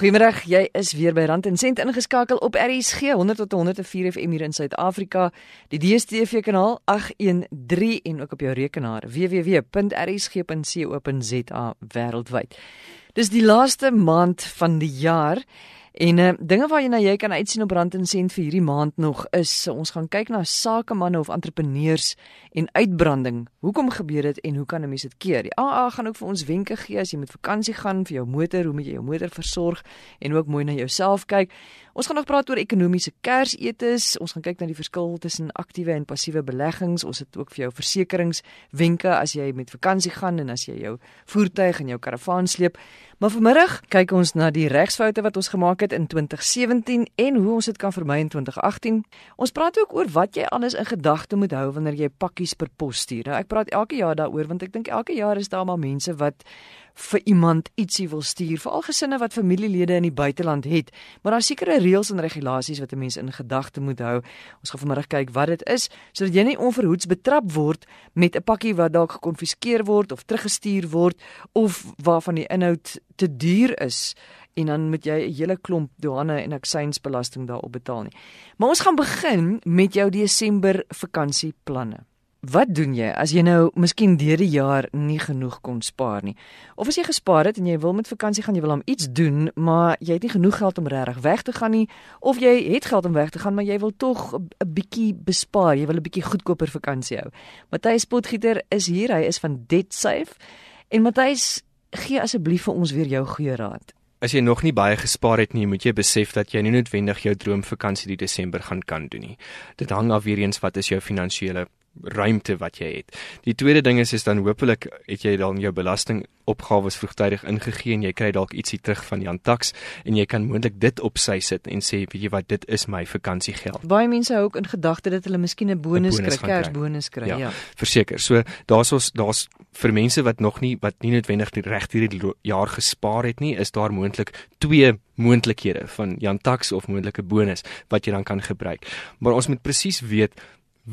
Goeiemôre, jy is weer by Rand en Sent ingeskakel op RSG 100 tot 104 FM hier in Suid-Afrika, die DStv kanaal 813 en ook op jou rekenaar www.rsg.co.za wêreldwyd. Dis die laaste maand van die jaar En uh, dinge waar jy jy kan uitsien op Rand en Sent vir hierdie maand nog is ons gaan kyk na sakemanne of entrepreneurs en uitbranding. Hoekom gebeur dit en hoe kan 'n mens dit keer? Die AA gaan ook vir ons wenke gee as jy met vakansie gaan vir jou motor, hoe moet jy jou motor versorg en ook mooi na jouself kyk. Ons gaan nog praat oor ekonomiese kersetes. Ons gaan kyk na die verskil tussen aktiewe en passiewe beleggings. Ons het ook vir jou versekeringswenke as jy met vakansie gaan en as jy jou voertuig en jou karavaan sleep. Maar vanmiddag kyk ons na die regsfoute wat ons gemaak het in 2017 en hoe ons dit kan vermy in 2018. Ons praat ook oor wat jy alles in gedagte moet hou wanneer jy pakkies per pos stuur. Nou ek praat elke jaar daaroor want ek dink elke jaar is daar maar mense wat vir iemand ietsie wil stuur, veral gesinne wat familielede in die buiteland het. Maar daar sekerre reëls en regulasies wat 'n mens in gedagte moet hou. Ons gaan vanmiddag kyk wat dit is sodat jy nie onverhoeds betrap word met 'n pakkie wat dalk gekonfiskeer word of teruggestuur word of waarvan die inhoud te duur is en dan moet jy 'n hele klomp douane en aksiesbelasting daarop betaal nie. Maar ons gaan begin met jou Desember vakansieplanne. Wat doen jy as jy nou miskien deur die jaar nie genoeg kon spaar nie? Of as jy gespaar het en jy wil met vakansie gaan, jy wil hom iets doen, maar jy het nie genoeg geld om regtig weg te gaan nie, of jy het geld om weg te gaan, maar jy wil tog 'n bietjie bespaar, jy wil 'n bietjie goedkoper vakansie hou. Matthys Potgieter is hier, hy is van DebtSafe. En Matthys, gee asseblief vir ons weer jou goeie raad. As jy nog nie baie gespaar het nie, moet jy besef dat jy nie noodwendig jou droomvakansie die Desember gaan kan doen nie. Dit hang af weer eens wat is jou finansiële ruimte wat jy het. Die tweede ding is is dan hopelik het jy dan jou belastingopgawes vroegtydig ingegee en jy kry dalk ietsie terug van Jan Tax en jy kan moontlik dit op sy sit en sê weet jy wat dit is my vakansiegeld. Baie mense hou ook in gedagte dat hulle miskien 'n bonus, bonus kry, Kersbonus kry, ja. ja. Verseker. So daar's ons daar's vir mense wat nog nie wat nie noodwendig die reg hierdie jaar gespaar het nie, is daar moontlik twee moontlikhede van Jan Tax of moontlike bonus wat jy dan kan gebruik. Maar ons moet presies weet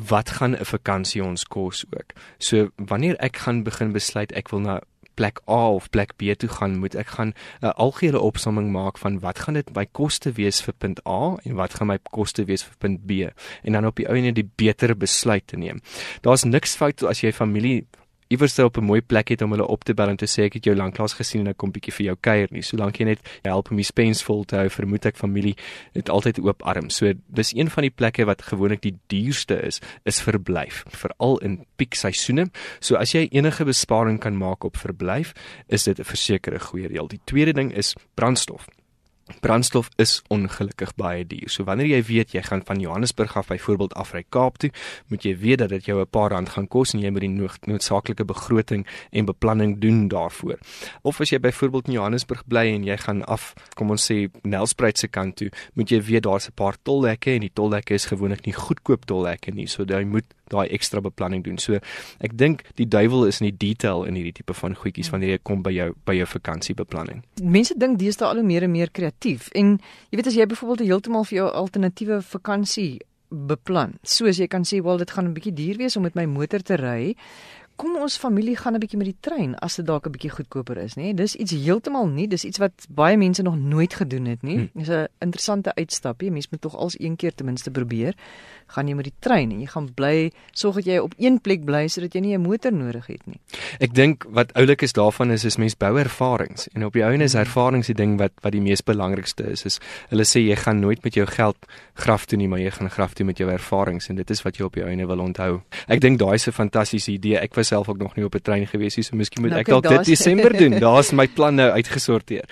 wat gaan 'n vakansie ons kos ook. So wanneer ek gaan begin besluit ek wil na plek A of plek B toe gaan, moet ek gaan 'n algehele opsomming maak van wat gaan dit my koste wees vir punt A en wat gaan my koste wees vir punt B en dan op die ou en die beter besluit te neem. Daar's niks fout as jy familie iewers op 'n mooi plek het om hulle op te bel en te sê ek het jou lanklaas gesien en ek kom bietjie vir jou kuier nie. Solank jy net help om die spens vol te hou, vermoed ek familie het altyd oop arms. So dis een van die plekke wat gewoonlik die duurste is, is verblyf, veral in piekseisoene. So as jy enige besparing kan maak op verblyf, is dit 'n versekerde goeie reël. Die tweede ding is brandstof. Brandstof is ongelukkig baie duur. So wanneer jy weet jy gaan van Johannesburg af byvoorbeeld afry Kaap toe, moet jy weet dat dit jou 'n paar rand gaan kos en jy moet die nood, noodsaaklike begroting en beplanning doen daarvoor. Of as jy byvoorbeeld in Johannesburg bly en jy gaan af, kom ons sê Nelspruit se kant toe, moet jy weet daar's 'n paar tolhekke en die tolhekke is gewoonlik nie goedkoop tolhekke nie. So jy moet daai ekstra beplanning doen. So ek dink die duiwel is in die detail in hierdie tipe van goedjies wanneer jy kom by jou by jou vakansiebeplanning. Mense dink deesdae al hoe meer en meer kreatief en jy weet as jy byvoorbeeld heeltemal vir jou alternatiewe vakansie beplan. Soos jy kan sê, "Wel, dit gaan 'n bietjie duur wees om met my motor te ry." Kom ons familie gaan 'n bietjie met die trein as dit dalk 'n bietjie goedkoper is, nê? Dis iets heeltemal nie, dis iets wat baie mense nog nooit gedoen het nie. Hm. Dis 'n interessante uitstapie. Mense moet tog als een keer ten minste probeer. Gaan jy met die trein en jy gaan bly, sorg dat jy op een plek bly sodat jy nie 'n motor nodig het nie. Ek dink wat oulik is daarvan is is mens bou ervarings en op die ouene is hm. ervarings die ding wat wat die mees belangrikste is. Is hulle sê jy gaan nooit met jou geld graf toe nie, maar jy gaan graf toe met jou ervarings en dit is wat jy op die ouene wil onthou. Ek dink daai is 'n fantastiese idee. Ek was myself ook nog nie op 'n trein gewees nie, so miskien moet nou, ek dalk dit Desember doen. Daar's my plan nou uitgesorteer.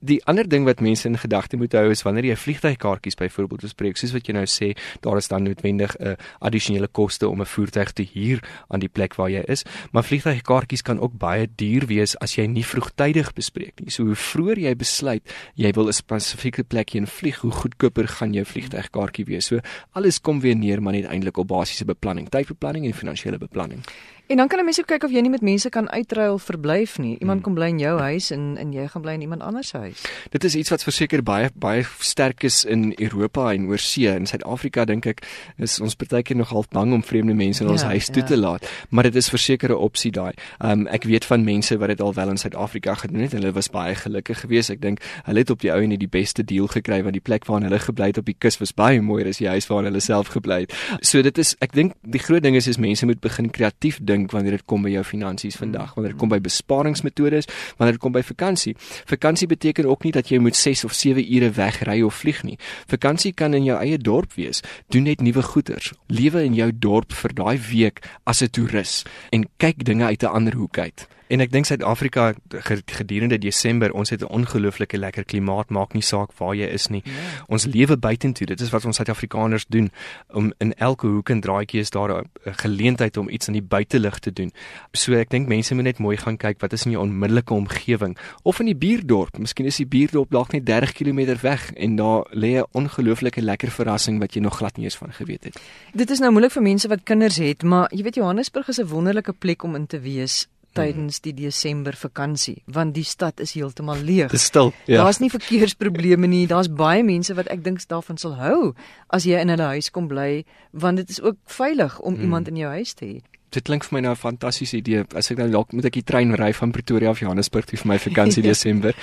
Die ander ding wat mense in gedagte moet hou is wanneer jy vliegtuigkaartjies byvoorbeeld bespreek, soos wat jy nou sê, daar is dan noodwendig 'n uh, addisionele koste om 'n voertuig te huur aan die plek waar jy is, maar vliegtuigkaartjies kan ook baie duur wees as jy nie vroegtydig bespreek nie. So hoe vroeër jy besluit jy wil 'n spesifieke plek heen vlieg, hoe goedkoper gaan jou vliegtuigkaartjie wees. So alles kom weer neer maar net eintlik op basiese beplanning, tydbeplanning en finansiële beplanning. En dan kan 'n mens ook kyk of jy nie met mense kan uitruil verblyf nie. Iemand Hmm. kom bly in jou huis en en jy gaan bly in iemand anders se huis. Dit is iets wat verseker baie baie sterk is in Europa en oorsee. In Suid-Afrika dink ek is ons partykeer nog half bang om vreemde mense in ons Ja, huis toe ja. te laat, maar dit is verseker 'n opsie daai. Um ek weet van mense wat dit al wel in Suid-Afrika gedoen het en hulle was baie gelukkig geweest. Ek dink hulle het op die ou en die beste deal gekry want die plek waar hulle gebly het op die kus was baie mooier as die huis waar hulle self gebly het. So dit is ek dink die groot ding is is mense moet begin kreatief dink wanneer dit kom by jou finansies vandag, wanneer dit kom by besparingsmetodes, wanneer dit kom by vakansie. Vakansie beteken ook nie dat jy moet 6 of 7 ure wegry of vlieg nie. Vakansie kan in jou eie dorp wees. Doen net nuwe goeders. Lewe in jou dorp vir daai week as 'n toerist en kyk dinge uit 'n ander hoek uit. En ek dink Suid-Afrika ge- gedurende Desember, ons het 'n ongelooflike lekker klimaat, maak nie saak waar jy is nie. Ja. Ons lewe buitentoe. Dit is wat ons Suid-Afrikaners doen. Om in elke hoek en draaitjie is daar 'n geleentheid om iets in die buitelug te doen. So ek dink mense moet net mooi gaan kyk wat is in jou onmiddellike omgewing of in die buurdorp. Miskien is die buurdorp dalk net 30 km weg en daar lê 'n ongelooflike lekker verrassing wat jy nog glad nie eens van geweet het. Dit is nou moeilik vir mense wat kinders het, maar jy weet Johannesburg is 'n wonderlike plek om in te wees tydens die Desember vakansie, want die stad is heeltemal leeg. Dis stil. Ja. Daar's nie verkeersprobleme nie. Daar's baie mense wat ek dink daarvan sal hou as jy in hulle huis kom bly, want dit is ook veilig om Hmm. iemand in jou huis te hê. Dit klink vir my nou 'n fantastiese idee. As ek nou dalk moet ek die trein ry van Pretoria af Johannesburg toe vir my vakansie. Desember.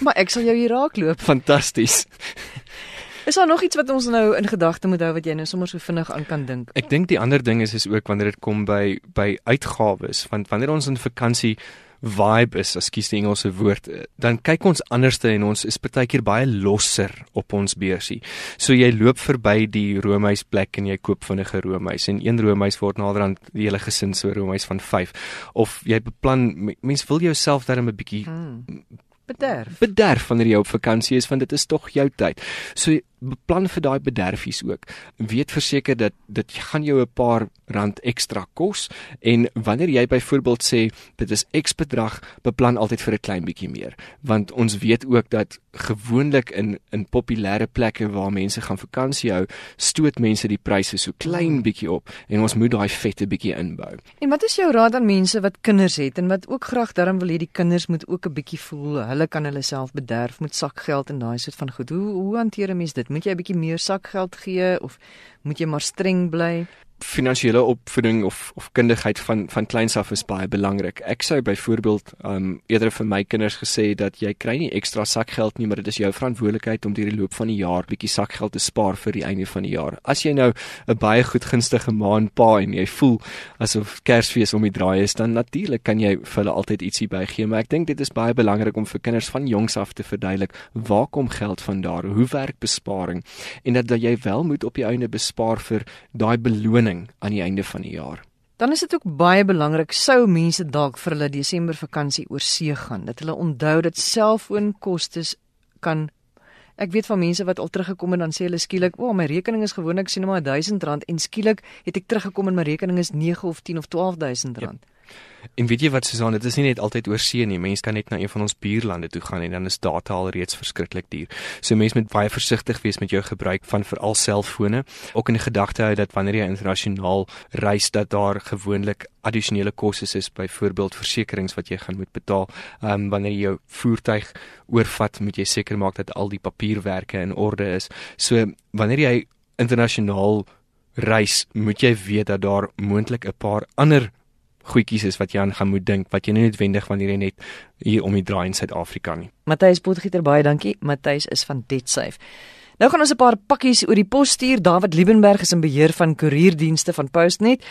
Maar ek sal jou hier raakloop. Fantasties. Is daar nog iets wat ons nou in gedagte moet hou wat jy nou sommer so vinnig aan kan dink? Ek dink die ander ding is is ook wanneer dit kom by by uitgawes, want wanneer ons in vakansie vibe is, ekskuus die Engelse woord, dan kyk ons anderste en ons is partykeer baie losser op ons beursie. So jy loop verby die roomhuis plek en jy koop vinnige roomhuis en een roomhuis word naderhand die hele gesin se roomhuis van 5 of jy beplan me- mens wil jouself darm 'n bietjie Hmm. Bederf. bederf wanneer jy op vakansie is want dit is tog jou tyd. So beplan vir daai bederfies ook. Weet verseker dat dit gaan jou 'n paar rand ekstra kos en wanneer jy byvoorbeeld sê dit is X bedrag, beplan altyd vir 'n klein bietjie meer, want ons weet ook dat gewoonlik in in populêre plekke waar mense gaan vakansie hou, stoot mense die pryse so klein bietjie op en ons moet daai vette bietjie inbou. En wat is jou raad aan mense wat kinders het en wat ook graag darm wil hê die kinders moet ook 'n bietjie voel hulle kan hulle self bederf met sakgeld en daai soort van goed. Hoe hoe hanteer 'n mens dit? Moet jy 'n bietjie meer sakgeld gee of moet jy maar streng bly? finansiële opvoeding of of kundigheid van van kleins af is baie belangrik. Ek sou byvoorbeeld um eerder vir my kinders gesê dat jy kry nie ekstra sakgeld nie, maar dit is jou verantwoordelikheid om deur die loop van die jaar bietjie sakgeld te spaar vir die einde van die jaar. As jy nou 'n baie goedgunstige ma en pa en jy voel asof Kersfees om die draai is, dan natuurlik kan jy vir hulle altyd ietsie bygee, maar ek dink dit is baie belangrik om vir kinders van jongs af te verduidelik waar kom geld vandaan, hoe werk besparing en dat, dat jy wel moet op die einde bespaar vir daai beloning aan die einde van die jaar. Dan is dit ook baie belangrik sou mense dalk vir hulle Desember vakansie oor see gaan, dat hulle onthou dat selfoonkostes kan Ek weet van mense wat al teruggekom het dan sê hulle skielik, "O, oh, my rekening is gewoonlik sien maar R1000 en skielik het ek teruggekom en my rekening is 9 of 10 of R12000." Ja. En weet jy wat Susan, dit is nie net altyd oor see nie. Mense kan net na een van ons buurlande toe gaan en dan is data al reeds verskriklik duur. So mense moet baie versigtig wees met jou gebruik van veral selfone. Ook in gedagte hou dat wanneer jy internasionaal reis dat daar gewoonlik addisionele kostes is, byvoorbeeld versekerings wat jy gaan moet betaal. Ehm um, wanneer jy jou voertuig oorvat, moet jy seker maak dat al die papierwerke in orde is. So wanneer jy internasionaal reis, moet jy weet dat daar moontlik 'n paar ander goedjies is wat jy aan gaan moet dink wat jy nie noodwendig wanneer jy net hier om die draai in Suid-Afrika nie. Matthys Potgieter baie dankie. Matthys is van DebtSafe. Nou gaan ons 'n paar pakkies oor die pos stuur. David Liebenberg is in beheer van koerierdienste van Postnet.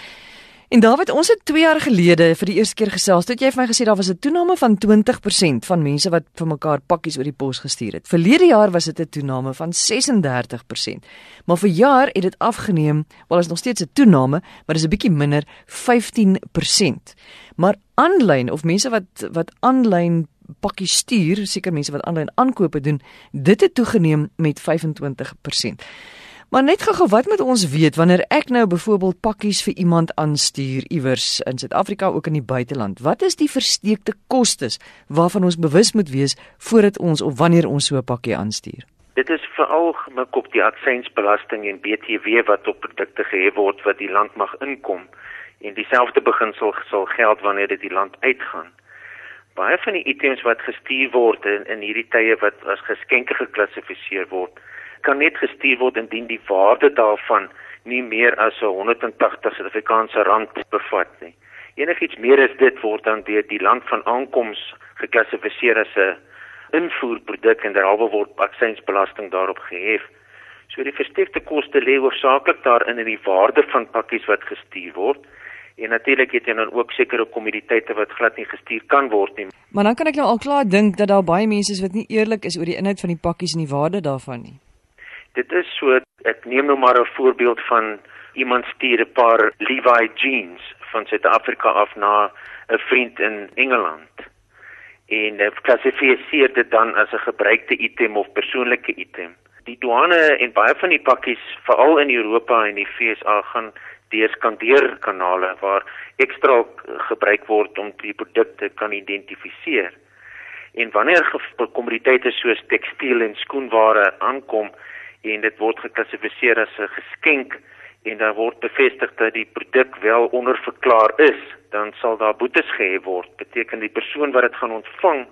En David, ons het 2 jaar gelede vir die eerste keer gesels. Toe het jy vir my gesê daar was 'n toename van 20% van mense wat vir mekaar pakkies oor die pos gestuur het. Verlede jaar was dit 'n toename van 36%. Maar vir jaar het dit afgeneem. Wel is nog steeds 'n toename, maar dis 'n bietjie minder, 15%. Maar aanlyn of mense wat wat aanlyn pakkies stuur, seker mense wat aanlyn aankope doen, dit het toegeneem met 25%. Maar net gou-gou, wat moet ons weet wanneer ek nou byvoorbeeld pakkies vir iemand aanstuur iewers in Suid-Afrika ook in die buiteland? Wat is die versteekte kostes waarvan ons bewus moet wees voordat ons of wanneer ons so 'n pakkie aanstuur? Dit is veral gemik op die aksiesbelasting en BTW wat op produkte gehef word wat die land mag inkom. En dieselfde beginsel sal geld wanneer dit die land uitgaan. Baie van die items wat gestuur word in in hierdie tye wat as geskenke geklassifiseer word, kan net gestuur word indien die waarde daarvan nie meer as 180 Suid-Afrikaanse rand bevat nie. Enigiets meer as dit word dan deur die land van aankoms geklassifiseer as 'n invoerproduk en derhalwe word aksiesbelasting daarop gehef. So die versteekte koste lê hoofsaaklik daarin in die waarde van pakkies wat gestuur word. En natuurlik het jy dan ook sekere kommoditeite wat glad nie gestuur kan word nie. Maar dan kan ek nou al klaar dink dat daar baie mense is wat nie eerlik is oor die inhoud van die pakkies en die waarde daarvan nie. Dit is so ek neem nou maar 'n voorbeeld van iemand stuur 'n paar Levi jeans van Suid-Afrika af na 'n vriend in Engeland en uh, klassifiseer dit dan as 'n gebruikte item of persoonlike item. Die douane en baie van die pakkies, veral in Europa en die VSA gaan deur skandeerkanale waar ekstra gebruik word om die produkte kan identifiseer. En wanneer kommoditeite soos tekstiel en skoenware aankom en dit word geklassifiseer as 'n geskenk en dan word bevestig dat die produk wel onderverklaar is, dan sal daar boetes gehef word. Beteken die persoon wat dit gaan ontvang,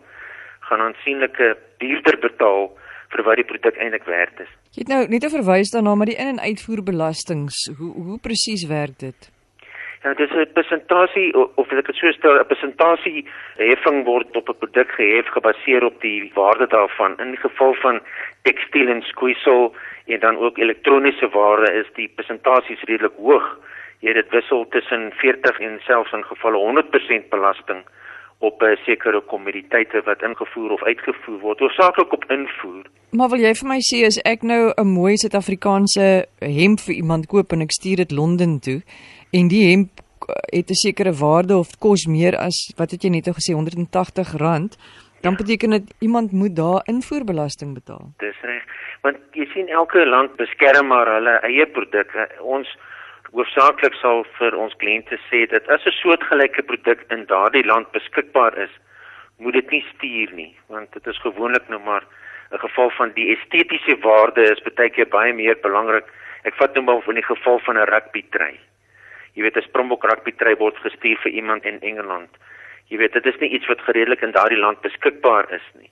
gaan aansienlike duurder betaal vir wat die produk eintlik werd is. Jy het nou net verwys daarna maar die in- en uitvoerbelastings. Hoe hoe presies werk dit? Ja, dis 'n persentasie of ek dit so stel, 'n persentasie heffing word op 'n produk gehef gebaseer op die waarde daarvan. In geval van tekstiel en skoeisel en dan ook elektroniese ware is die persentasies redelik hoog. Jy dit wissel tussen 40 en selfs in gevalle 100% belasting op 'n sekere kommoditeite wat ingevoer of uitgevoer word, hoofsaaklik op invoer. Maar wil jy vir my sê as ek nou 'n mooi Suid-Afrikaanse hemp vir iemand koop en ek stuur dit Londen toe en die hemp het 'n sekere waarde of kos meer as wat het jy net gesê R180, dan beteken dit iemand moet daar invoerbelasting betaal. Dis reg. Want jy sien elke land beskerm maar hulle eie produkte. Ons hoofsaaklik sal vir ons kliënte sê dat as 'n soortgelyke produk in daardie land beskikbaar is, moet dit nie stuur nie, want dit is gewoonlik nou maar 'n geval van die estetiese waarde is baie keer baie meer belangrik. Ek vat nou maar in die geval van 'n rugbytry. Jy weet 'n Springbok rugbytry word gestuur vir iemand in Engeland. Jy weet dit is nie iets wat gereedelik in daardie land beskikbaar is nie.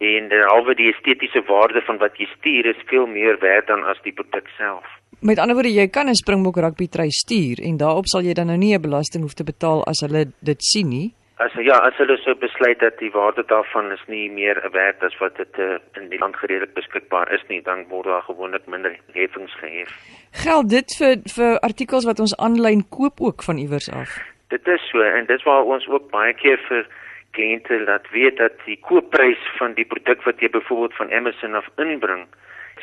En derhalwe die estetiese waarde van wat jy stuur is veel meer werd dan as die produk self. Met ander woorde, jy kan 'n Springbok rugby try stuur en daarop sal jy dan nou nie 'n belasting hoef te betaal as hulle dit sien nie. As ja, as hulle sou besluit dat die waarde daarvan is nie meer werd as wat dit uh, in die land redelik beskikbaar is nie, dan word daar gewoonlik minder heffings gehef. Geld dit vir vir artikels wat ons aanlyn koop ook van iewers af? Dit is so en dis waar ons ook baie keer vir kliënte laat weet dat die koopprys van die produk wat jy byvoorbeeld van Amazon af inbring,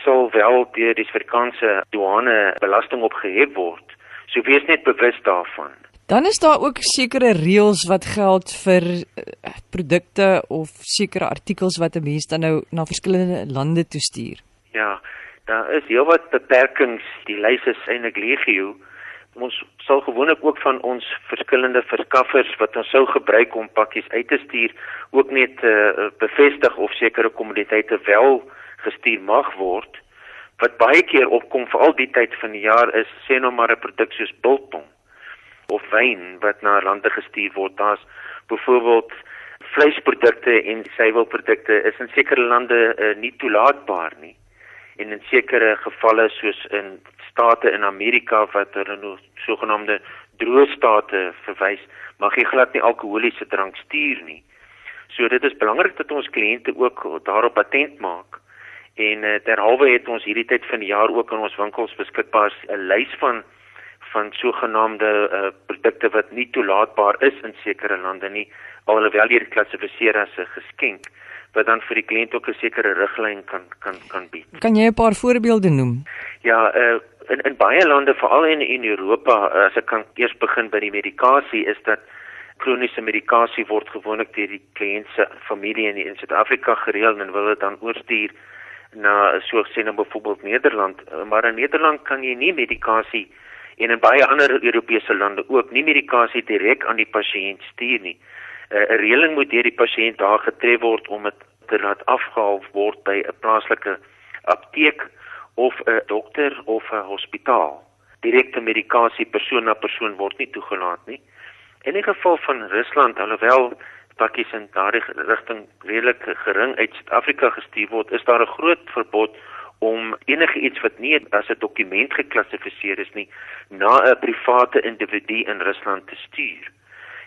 sal wel deur die Suid-Afrikaanse douane belasting opgehef word. So wees net bewus daarvan. Dan is daar ook sekere reëls wat geld vir uh, produkte of sekere artikels wat 'n mens dan nou na verskillende lande toe stuur. Ja, daar is heelwat beperkings. Die lys is eintlik legio. Ons sal gewoonlik ook van ons verskillende verskaffers wat ons sou gebruik om pakkies uit te stuur, ook net uh, bevestig of sekere kommoditeite wel gestuur mag word. Wat baie keer opkom veral die tyd van die jaar is sê nou maar 'n produk soos biltong of wyn wat na lande gestuur word. Daar's byvoorbeeld vleisprodukte en suiwelprodukte is in sekere lande uh, nie toelaatbaar nie. En in sekere gevalle soos in state in Amerika wat hulle nou sogenaamde droë state verwys, mag jy glad nie alkoholiese drank stuur nie. So dit is belangrik dat ons kliënte ook daarop attent maak. En uh, derhalwe het ons hierdie tyd van die jaar ook in ons winkels beskikbaar 'n lys van van sogenaamde uh, produkte wat nie toelaatbaar is in sekere lande nie, alhoewel hier geklassifiseer as 'n geskenk wat dan vir die kliënt ook 'n sekere riglyn kan kan kan bied. Kan jy 'n paar voorbeelde noem? Ja, uh, in in baie lande, veral in in Europa, uh, as ek kan eers begin by die medikasie, is dat kroniese medikasie word gewoonlik deur die kliënt se familie in in Suid-Afrika gereël en wil dit dan oorstuur na so sê nou byvoorbeeld Nederland, maar in Nederland kan jy nie medikasie en in baie ander Europese lande ook nie medikasie direk aan die pasiënt stuur nie. 'n Reëling moet deur die pasiënt daar getref word om dit te laat afgehaal word by 'n plaaslike apteek of 'n dokter of 'n hospitaal. direkte medikasie persoon na persoon word nie toegelaat nie. In die geval van Rusland, alhoewel pakkies in daardie rigting redelik gering uit Suid-Afrika gestuur word, is daar 'n groot verbod om enige iets wat nie as 'n dokument geklassifiseer is nie na 'n private individu in Rusland te stuur.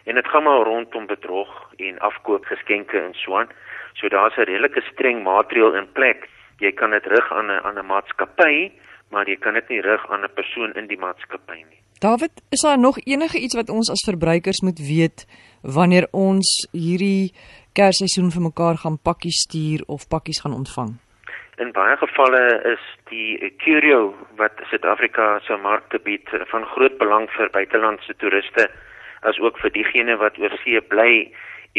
En dit gaan maar rondom bedrog en afkoop geskenke en so aan. So daar's 'n redelike streng maatreël in plek. Jy kan dit rig aan 'n aan 'n maatskappy, maar jy kan dit nie rig aan 'n persoon in die maatskappy nie. David, is daar nog enige iets wat ons as verbruikers moet weet wanneer ons hierdie Kersseisoen vir mekaar gaan pakkies stuur of pakkies gaan ontvang? In baie gevalle is die curio wat Suid-Afrika se markte bied van groot belang vir buitelandse toeriste as ook vir diegene wat oor see bly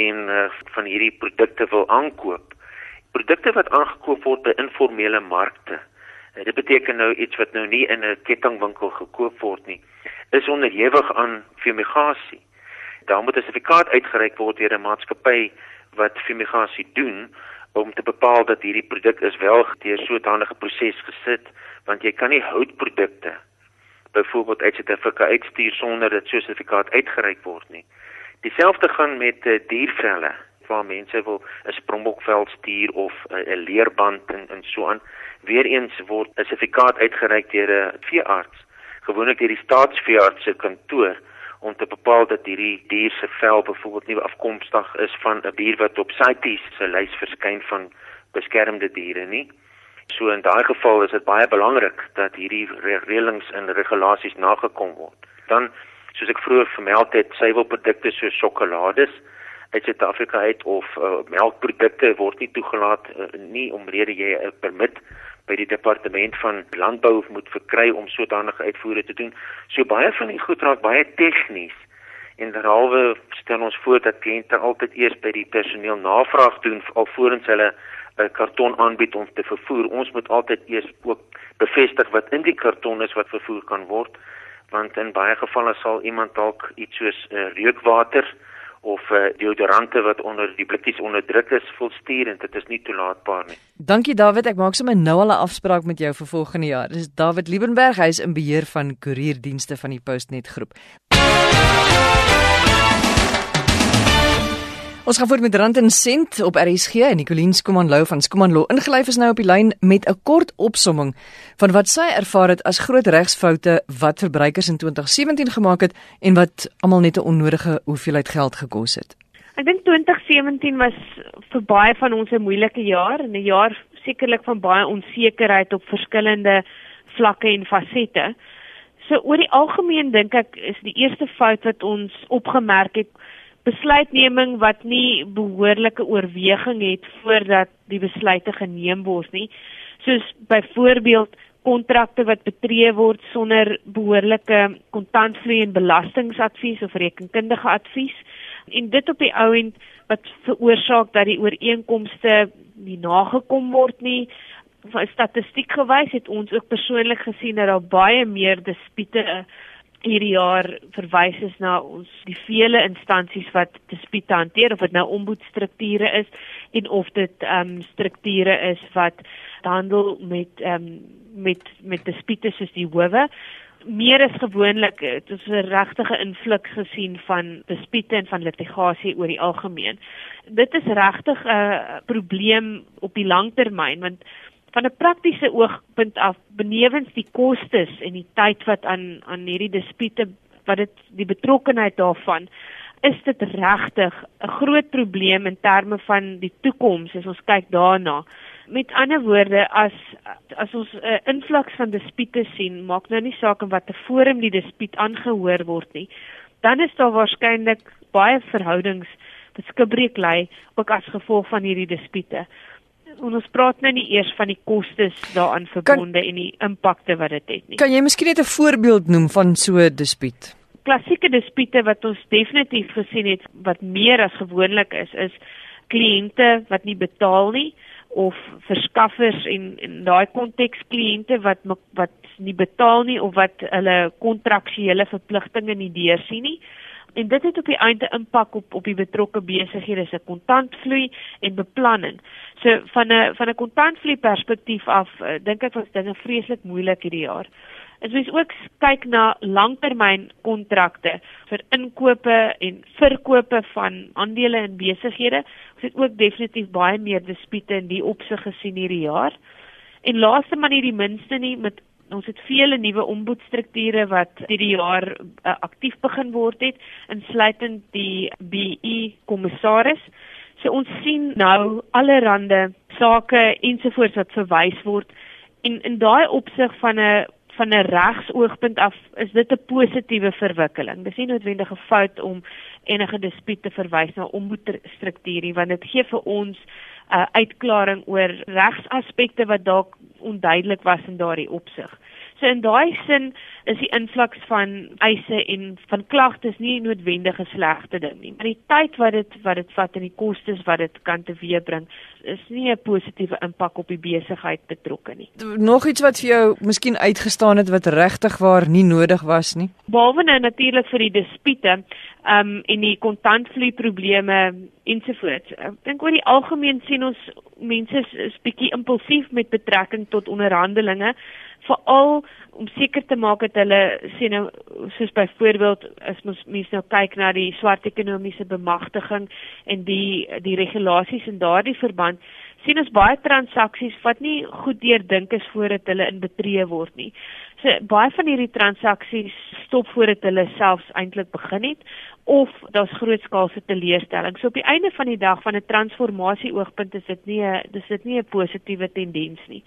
en uh, van hierdie produkte wil aankoop. Produkte wat aangekoop word by informele markte. Uh, dit beteken nou iets wat nou nie in 'n kettingwinkel gekoop word nie, is onderhewig aan fumigasie. Daar moet 'n sertifikaat uitgereik word deur 'n maatskappy wat fumigasie doen om te bepaal dat hierdie produk is wel deur so 'n danige proses gesit, want jy kan nie houtprodukte byvoorbeeld uit Suid-Afrika uitstuur sonder dat so 'n sertifikaat uitgereik word nie. Dieselfde gaan met uh, diervelle waar mense wil 'n springbokvel stuur of 'n uh, leerband en en so aan. Weereens word 'n sertifikaat uitgereik deur 'n veearts, gewoonlik deur die staatsveearts se kantoor om te bepaal dat hierdie dier se vel byvoorbeeld nie afkomstig is van 'n dier wat op CITES se lys verskyn van beskermde diere nie. So in daai geval is dit baie belangrik dat hierdie reëlings en regulasies nagekom word. Dan soos ek vroeër vermeld het, suiwelprodukte soos sjokolades uit Suid-Afrika uit of uh, melkprodukte word nie toegelaat uh, nie omrede jy 'n permit by die departement van landbou moet verkry om sodanige uitvoere te doen. So baie van die goed raak baie tegnies en derhalwe stel ons voor dat kliënte altyd eers by die personeel navraag doen alvorens hulle 'n karton aanbied om te vervoer. Ons moet altyd eers ook bevestig wat in die karton is wat vervoer kan word want in baie gevalle sal iemand dalk iets soos uh, reukwater of uh, deodorante wat onder die blikkies onderdruk is volstuur en dit is nie toelaatbaar nie. Dankie David, ek maak sommer nou al 'n afspraak met jou vir volgende jaar. Dis David Liebenberg, hy is in beheer van koerierdienste van die Postnet groep. Ons gaan voort met Rand en Sent op RSG en Nicoline Skumanlou van Skumanlou ingelyf is nou op die lyn met 'n kort opsomming van wat sy ervaar het as groot regsfoute wat verbruikers in 2017 gemaak het en wat almal net 'n onnodige hoeveelheid geld gekos het. Ek dink 2017 was vir baie van ons 'n moeilike jaar en 'n jaar sekerlik van baie onsekerheid op verskillende vlakke en fasette. So oor die algemeen dink ek is die eerste fout wat ons opgemerk het besluitneming wat nie behoorlike oorweging het voordat die besluite geneem word nie. Soos byvoorbeeld kontrakte wat betree word sonder behoorlike kontantvloei en belastingadvies of rekenkundige advies en dit op die ou end wat veroorsaak dat die ooreenkomste nie nagekom word nie. Van statistiek gewys het ons ook persoonlik gesien dat daar baie meer dispute hierdie jaar verwys is na ons die vele instansies wat dispute hanteer of dit nou omboedstrukture is en of dit ehm um, strukture is wat handel met ehm um, met met dispute soos die howe. Meer as gewoonlik dit is 'n regtige invloed gesien van dispute en van litigasie oor die algemeen. Dit is regtig 'n probleem op die langtermyn want van 'n praktiese oogpunt af benewens die kostes en die tyd wat aan aan hierdie dispute wat dit die betrokkenheid daarvan is dit regtig 'n groot probleem in terme van die toekoms as ons kyk daarna. Met ander woorde as as ons 'n uh, invloeks van dispute sien, maak nou nie saak in watter forum die dispuut aangehoor word nie, dan is daar waarskynlik baie verhoudings wat skibreek lê ook as gevolg van hierdie dispute ons praat nou nie eers van die kostes daaraan verbonde en die impakte wat dit het nie. Kan jy miskien net 'n voorbeeld noem van so 'n dispuut? Klassieke dispute wat ons definitief gesien het wat meer as gewoonlik is, is kliënte wat nie betaal nie of verskaffers en in daai konteks kliënte wat wat nie betaal nie of wat hulle kontraktuele verpligtinge nie deursien nie en dit het op die einde impak op op die betrokke besighede se kontantvloei en beplanning. So van 'n van 'n kontantvloei perspektief af, uh, dink ek was dinge vreeslik moeilik hierdie jaar. As mens ook kyk na langtermynkontrakte vir inkope en verkope van aandele in besighede, ons het ook definitief baie meer dispute in die opsig gesien hierdie jaar. En laaste maar nie die minste nie met ons het vele nuwe omboedstrukture wat hierdie jaar uh, aktief begin word het, insluitend die BE kommissaris. So ons sien nou allerlei sake ensovoorts wat verwys word en in daai opsig van 'n van 'n regsoogpunt af is dit 'n positiewe verwikkeling. Dis nie noodwendig 'n fout om enige dispuut te verwys na omboedstruktuur want dit gee vir ons 'n uh, uitklaring oor regsaspekte wat dalk onduidelik was in daardie opsig. So in daai sin is die invloeks van eise en van klagtes nie noodwendig 'n slegte ding nie. Maar die tyd wat dit wat dit vat en die kostes wat dit kan teweebring, is nie 'n positiewe impak op die besigheid betrokke nie. Nog iets wat vir jou miskien uitgestaan het wat regtig waar nie nodig was nie. Behalwe nou natuurlik vir die dispute, ehm um, en die kontantvloei probleme ensovoorts. Ek dink oor die algemeen sien ons mense is, is bietjie impulsief met betrekking tot onderhandelinge veral om seker te maak dat hulle sê nou soos byvoorbeeld as mens mens nou kyk na die swart ekonomiese bemagtiging en die die regulasies in daardie verband sien ons baie transaksies wat nie goed deurdink is voordat hulle in betree word nie. So baie van hierdie transaksies stop voordat hulle selfs eintlik begin het of daar's grootskaalse teleurstelling. So op die einde van die dag van 'n transformasie oogpunt is dit nie 'n dis dit nie 'n positiewe tendens nie.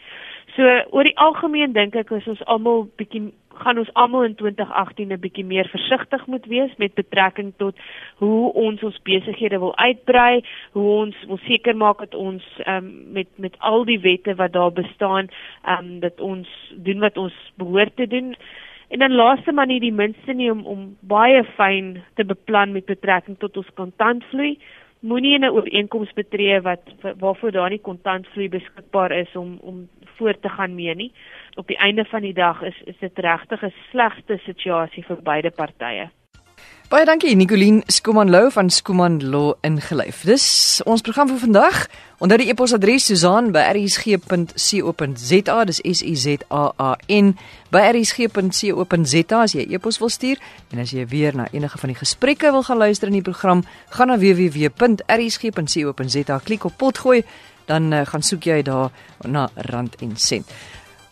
So oor die algemeen dink ek is ons almal bietjie gaan ons almal in 2018 'n bietjie meer versigtig moet wees met betrekking tot hoe ons ons besighede wil uitbrei, hoe ons wil seker maak dat ons um, met met al die wette wat daar bestaan, um, dat ons doen wat ons behoort te doen. En dan laaste maar nie die minste nie om om baie fyn te beplan met betrekking tot ons kontantvloei. Moenie 'n ooreenkoms betree wat waarvoor daar nie kontantvloei beskikbaar is om om voort te gaan mee nie. Op die einde van die dag is is dit regtig 'n slegte situasie vir beide partye. Baie dankie Nicoline Skuman Lou van Skuman Law ingelyf. Dis ons program vir vandag. Onthou die e-posadres susan@rsg.co.za. Dis S U Z A A N by rsg.co.za as jy e-pos wil stuur en as jy weer na enige van die gesprekke wil gaan luister in die program, gaan na www.rsg.co.za, klik op potgooi, dan uh, gaan soek jy daar na rand en sent.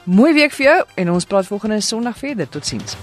Mooi week vir jou en ons praat volgende Sondag verder. Totsiens.